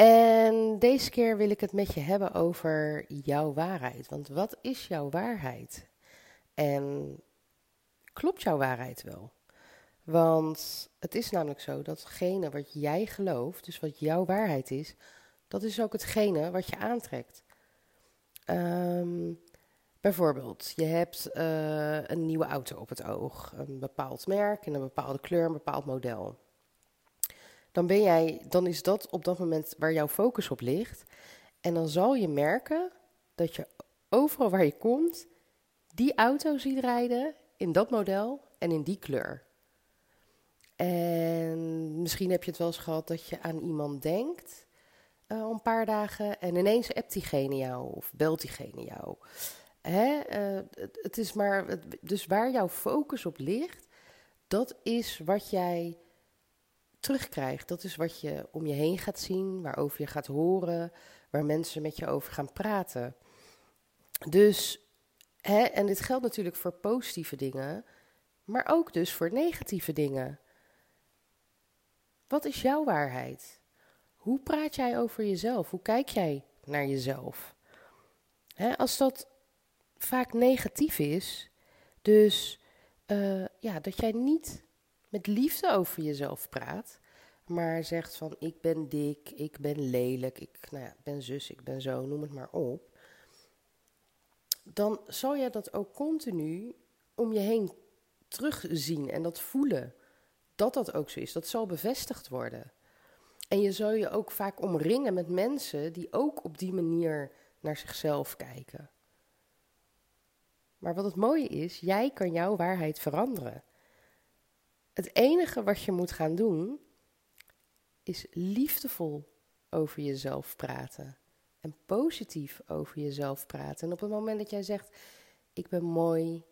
En deze keer wil ik het met je hebben over jouw waarheid. Want wat is jouw waarheid? En klopt jouw waarheid wel? Want het is namelijk zo dat hetgene wat jij gelooft, dus wat jouw waarheid is, dat is ook hetgene wat je aantrekt. Um, bijvoorbeeld, je hebt uh, een nieuwe auto op het oog, een bepaald merk en een bepaalde kleur, een bepaald model dan ben jij, dan is dat op dat moment waar jouw focus op ligt. En dan zal je merken dat je overal waar je komt, die auto ziet rijden in dat model en in die kleur. En misschien heb je het wel eens gehad dat je aan iemand denkt uh, een paar dagen en ineens appt diegene jou of belt diegene jou. Hè? Uh, het, is maar, dus waar jouw focus op ligt, dat is wat jij terugkrijgt. Dat is wat je om je heen gaat zien, waarover je gaat horen, waar mensen met je over gaan praten. Dus, hè, en dit geldt natuurlijk voor positieve dingen, maar ook dus voor negatieve dingen. Wat is jouw waarheid? Hoe praat jij over jezelf? Hoe kijk jij naar jezelf? Hè, als dat vaak negatief is, dus uh, ja, dat jij niet met liefde over jezelf praat, maar zegt van ik ben dik, ik ben lelijk, ik nou ja, ben zus, ik ben zo, noem het maar op, dan zal je dat ook continu om je heen terugzien en dat voelen. Dat dat ook zo is, dat zal bevestigd worden. En je zal je ook vaak omringen met mensen die ook op die manier naar zichzelf kijken. Maar wat het mooie is, jij kan jouw waarheid veranderen. Het enige wat je moet gaan doen, is liefdevol over jezelf praten. En positief over jezelf praten. En op het moment dat jij zegt: Ik ben mooi,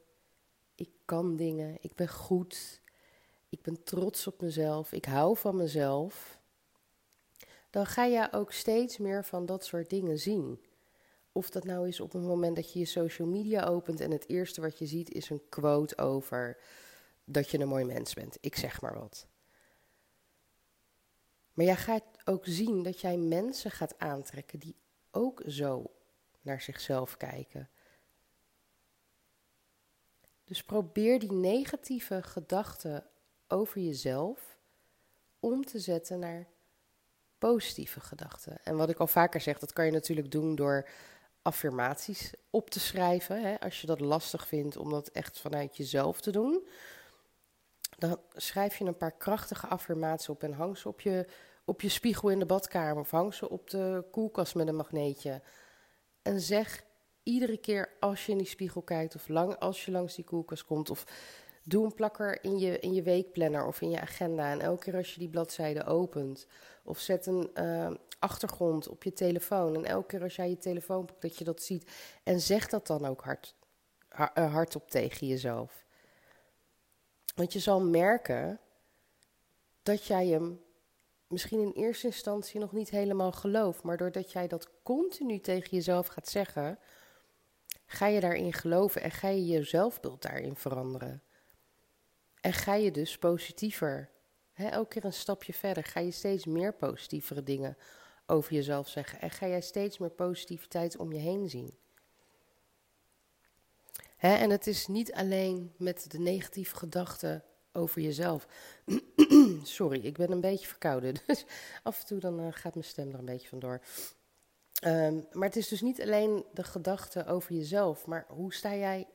ik kan dingen, ik ben goed, ik ben trots op mezelf, ik hou van mezelf. Dan ga je ook steeds meer van dat soort dingen zien. Of dat nou is op het moment dat je je social media opent en het eerste wat je ziet is een quote over dat je een mooi mens bent. Ik zeg maar wat. Maar jij gaat ook zien dat jij mensen gaat aantrekken die ook zo naar zichzelf kijken. Dus probeer die negatieve gedachten over jezelf om te zetten naar positieve gedachten. En wat ik al vaker zeg, dat kan je natuurlijk doen door affirmaties op te schrijven. Hè, als je dat lastig vindt om dat echt vanuit jezelf te doen dan schrijf je een paar krachtige affirmaties op en hang ze op je, op je spiegel in de badkamer of hang ze op de koelkast met een magneetje. En zeg iedere keer als je in die spiegel kijkt of lang als je langs die koelkast komt of doe een plakker in je, in je weekplanner of in je agenda en elke keer als je die bladzijde opent of zet een uh, achtergrond op je telefoon en elke keer als jij je telefoon pakt dat je dat ziet en zeg dat dan ook hard, hardop tegen jezelf. Want je zal merken dat jij hem misschien in eerste instantie nog niet helemaal gelooft. Maar doordat jij dat continu tegen jezelf gaat zeggen, ga je daarin geloven en ga je je zelfbeeld daarin veranderen. En ga je dus positiever, elke keer een stapje verder, ga je steeds meer positievere dingen over jezelf zeggen. En ga jij steeds meer positiviteit om je heen zien. En het is niet alleen met de negatieve gedachten over jezelf. Sorry, ik ben een beetje verkouden. Dus af en toe dan, uh, gaat mijn stem er een beetje vandoor. Um, maar het is dus niet alleen de gedachte over jezelf, maar hoe sta jij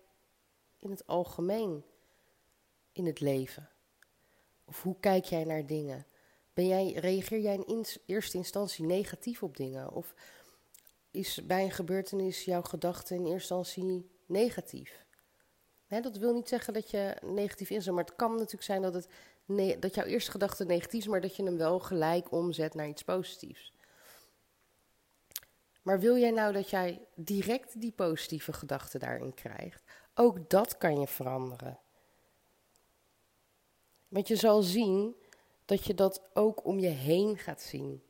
in het algemeen in het leven? Of hoe kijk jij naar dingen? Ben jij, reageer jij in eerste instantie negatief op dingen? Of is bij een gebeurtenis jouw gedachte in eerste instantie negatief. dat wil niet zeggen dat je negatief inzet, maar het kan natuurlijk zijn dat, het dat jouw eerste gedachte negatief is, maar dat je hem wel gelijk omzet naar iets positiefs. Maar wil jij nou dat jij direct die positieve gedachten daarin krijgt? Ook dat kan je veranderen. Want je zal zien dat je dat ook om je heen gaat zien.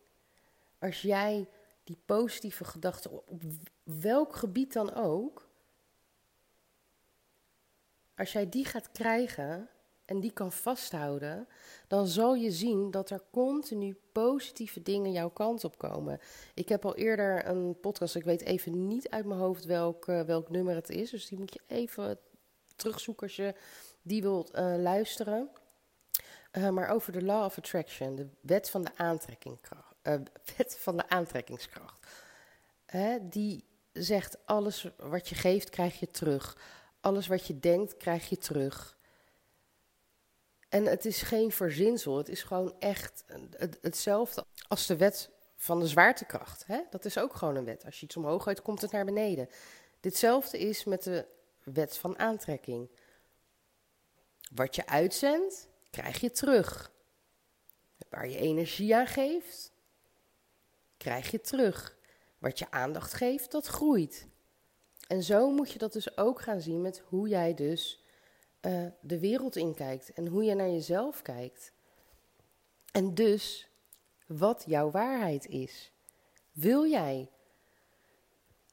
Als jij die positieve gedachten op, op welk gebied dan ook, als jij die gaat krijgen en die kan vasthouden, dan zal je zien dat er continu positieve dingen jouw kant op komen. Ik heb al eerder een podcast, ik weet even niet uit mijn hoofd welk, uh, welk nummer het is, dus die moet je even terugzoeken als je die wilt uh, luisteren. Uh, maar over de Law of Attraction, de wet van de, aantrekkingskracht, wet van de aantrekkingskracht. Die zegt: alles wat je geeft, krijg je terug. Alles wat je denkt, krijg je terug. En het is geen verzinsel, het is gewoon echt hetzelfde als de wet van de zwaartekracht. Hè? Dat is ook gewoon een wet. Als je iets omhoog gooit, komt het naar beneden. Ditzelfde is met de wet van aantrekking. Wat je uitzendt, krijg je terug. Waar je energie aan geeft, krijg je terug. Wat je aandacht geeft, dat groeit. En zo moet je dat dus ook gaan zien met hoe jij dus uh, de wereld inkijkt en hoe je naar jezelf kijkt. En dus wat jouw waarheid is. Wil jij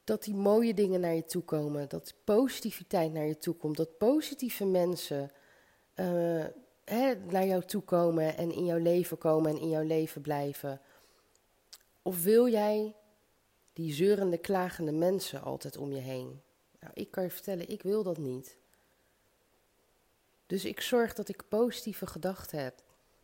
dat die mooie dingen naar je toe komen, dat positiviteit naar je toe komt, dat positieve mensen uh, hè, naar jou toe komen en in jouw leven komen en in jouw leven blijven? Of wil jij die zeurende, klagende mensen altijd om je heen? Nou, ik kan je vertellen, ik wil dat niet. Dus ik zorg dat ik positieve gedachten heb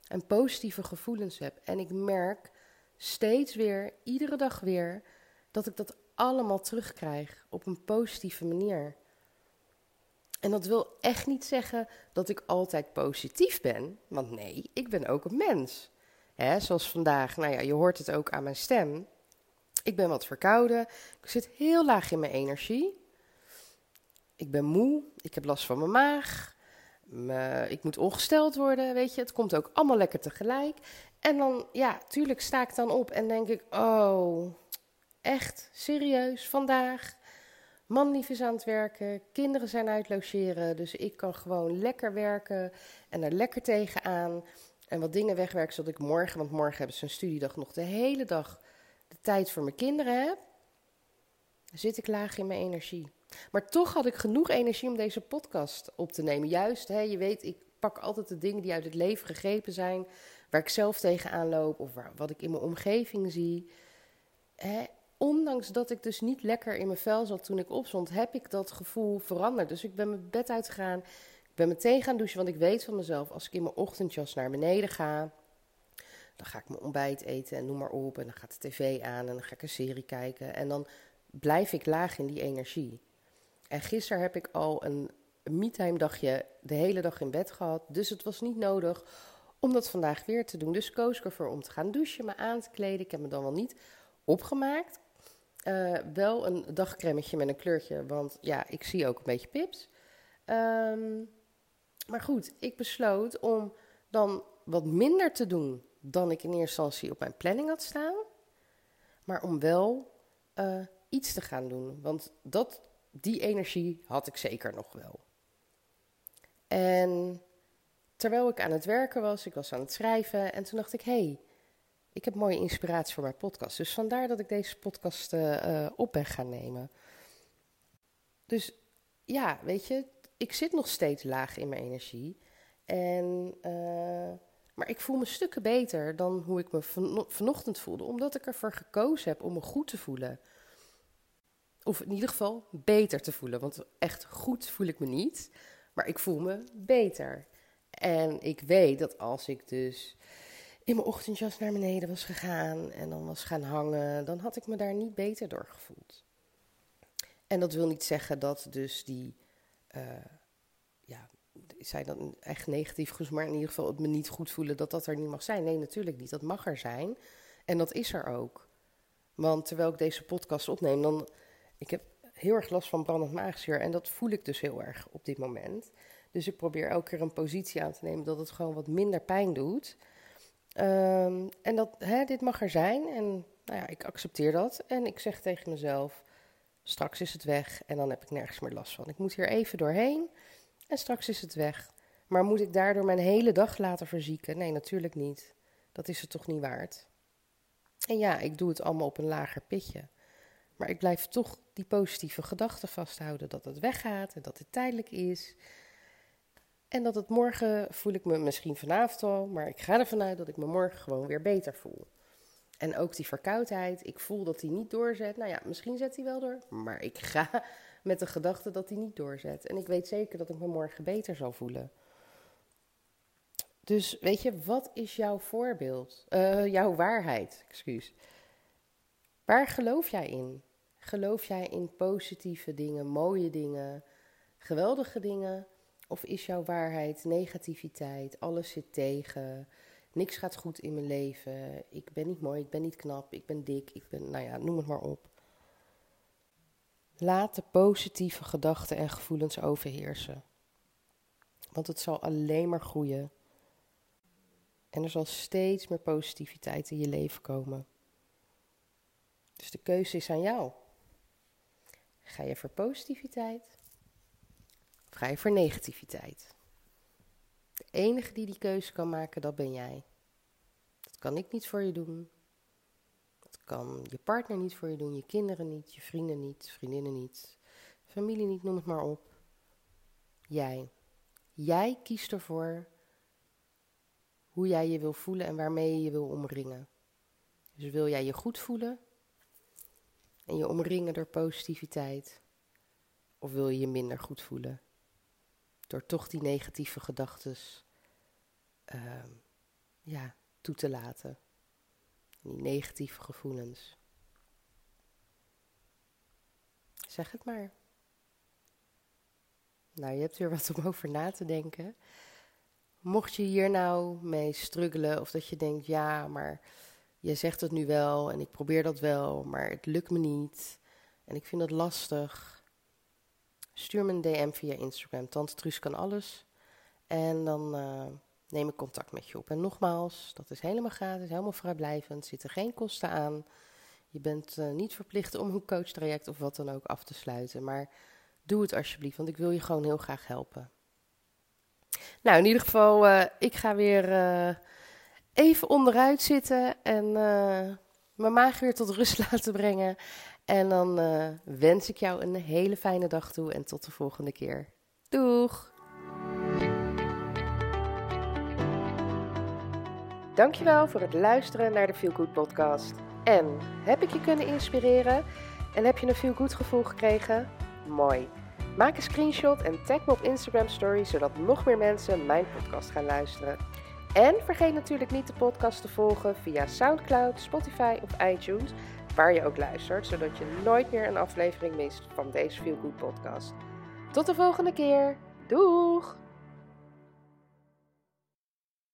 en positieve gevoelens heb. En ik merk steeds weer, iedere dag weer, dat ik dat allemaal terugkrijg op een positieve manier. En dat wil echt niet zeggen dat ik altijd positief ben, want nee, ik ben ook een mens. Hè, zoals vandaag, nou ja, je hoort het ook aan mijn stem. Ik ben wat verkouden, ik zit heel laag in mijn energie. Ik ben moe, ik heb last van mijn maag ik moet ongesteld worden, weet je. Het komt ook allemaal lekker tegelijk. En dan, ja, tuurlijk sta ik dan op en denk ik, oh, echt, serieus, vandaag. Manlief is aan het werken, kinderen zijn uit logeren, dus ik kan gewoon lekker werken en er lekker tegenaan. En wat dingen wegwerken, zodat ik morgen, want morgen hebben ze een studiedag, nog de hele dag de tijd voor mijn kinderen heb. Zit ik laag in mijn energie. Maar toch had ik genoeg energie om deze podcast op te nemen. Juist, hè, je weet, ik pak altijd de dingen die uit het leven gegrepen zijn, waar ik zelf tegenaan loop of waar, wat ik in mijn omgeving zie. Hè, ondanks dat ik dus niet lekker in mijn vel zat toen ik opstond, heb ik dat gevoel veranderd. Dus ik ben mijn bed uitgegaan, ik ben meteen gaan douchen, want ik weet van mezelf, als ik in mijn ochtendjas naar beneden ga, dan ga ik mijn ontbijt eten en noem maar op. En dan gaat de tv aan en dan ga ik een serie kijken. En dan blijf ik laag in die energie. En gisteren heb ik al een me dagje de hele dag in bed gehad. Dus het was niet nodig om dat vandaag weer te doen. Dus koos ik ervoor om te gaan douchen, me aan te kleden. Ik heb me dan wel niet opgemaakt. Uh, wel een dagcremmetje met een kleurtje, want ja, ik zie ook een beetje pips. Um, maar goed, ik besloot om dan wat minder te doen dan ik in eerste instantie op mijn planning had staan. Maar om wel uh, iets te gaan doen. Want dat die energie had ik zeker nog wel. En terwijl ik aan het werken was, ik was aan het schrijven en toen dacht ik, hé, hey, ik heb mooie inspiratie voor mijn podcast. Dus vandaar dat ik deze podcast uh, op ben gaan nemen. Dus ja, weet je, ik zit nog steeds laag in mijn energie. En, maar ik voel me stukken beter dan hoe ik me van, vanochtend voelde, omdat ik ervoor gekozen heb om me goed te voelen. Of in ieder geval beter te voelen. Want echt goed voel ik me niet. Maar ik voel me beter. En ik weet dat als ik dus in mijn ochtendjas naar beneden was gegaan en dan was gaan hangen, dan had ik me daar niet beter door gevoeld. En dat wil niet zeggen dat dus die, ja, zijn dan echt negatief goed, maar in ieder geval het me niet goed voelen dat dat er niet mag zijn. Nee, natuurlijk niet. Dat mag er zijn. En dat is er ook. Want terwijl ik deze podcast opneem, dan ik heb heel erg last van brandend maagzuur en dat voel ik dus heel erg op dit moment. Dus ik probeer elke keer een positie aan te nemen dat het gewoon wat minder pijn doet. Um, en dat, hè, dit mag er zijn en nou ja, ik accepteer dat en ik zeg tegen mezelf: straks is het weg en dan heb ik nergens meer last van. Ik moet hier even doorheen en straks is het weg. Maar moet ik daardoor mijn hele dag laten verzieken? Nee, natuurlijk niet. Dat is het toch niet waard. En ja, ik doe het allemaal op een lager pitje. Maar ik blijf toch die positieve gedachten vasthouden dat het weggaat en dat het tijdelijk is. En dat het morgen voel ik me misschien vanavond al, maar ik ga ervan uit dat ik me morgen gewoon weer beter voel. En ook die verkoudheid, ik voel dat die niet doorzet. Nou ja, misschien zet hij wel door, maar ik ga met de gedachte dat hij niet doorzet. En ik weet zeker dat ik me morgen beter zal voelen. Dus weet je, wat is jouw voorbeeld? Uh, jouw waarheid, excuus. Waar geloof jij in? Geloof jij in positieve dingen, mooie dingen, geweldige dingen? Of is jouw waarheid negativiteit? Alles zit tegen. Niks gaat goed in mijn leven. Ik ben niet mooi, ik ben niet knap, ik ben dik, ik ben, nou ja, noem het maar op. Laat de positieve gedachten en gevoelens overheersen. Want het zal alleen maar groeien. En er zal steeds meer positiviteit in je leven komen. Dus de keuze is aan jou. Ga je voor positiviteit of ga je voor negativiteit? De enige die die keuze kan maken, dat ben jij. Dat kan ik niet voor je doen. Kan je partner niet voor je doen, je kinderen niet, je vrienden niet, vriendinnen niet, familie niet, noem het maar op. Jij. Jij kiest ervoor hoe jij je wil voelen en waarmee je je wil omringen. Dus wil jij je goed voelen en je omringen door positiviteit? Of wil je je minder goed voelen? Door toch die negatieve gedachten uh, ja, toe te laten. Die negatieve gevoelens. Zeg het maar. Nou, je hebt weer wat om over na te denken. Mocht je hier nou mee struggelen of dat je denkt, ja, maar je zegt het nu wel en ik probeer dat wel, maar het lukt me niet en ik vind het lastig. Stuur me een DM via Instagram. Tante Truus kan alles. En dan uh, neem ik contact met je op. En nogmaals, dat is helemaal gratis, helemaal vrijblijvend. Zitten geen kosten aan. Je bent uh, niet verplicht om een coachtraject of wat dan ook af te sluiten. Maar doe het alsjeblieft, want ik wil je gewoon heel graag helpen. Nou, in ieder geval, uh, ik ga weer even onderuit zitten en mijn maag weer tot rust laten brengen. En dan wens ik jou een hele fijne dag toe en tot de volgende keer. Doeg! Dankjewel voor het luisteren naar de Feel Good podcast. En heb ik je kunnen inspireren? En heb je een Feel Good gevoel gekregen? Mooi. Maak een screenshot en tag me op Instagram Story, zodat nog meer mensen mijn podcast gaan luisteren. En vergeet natuurlijk niet de podcast te volgen via SoundCloud, Spotify of iTunes, waar je ook luistert, zodat je nooit meer een aflevering mist van deze Feel Good podcast. Tot de volgende keer. Doeg!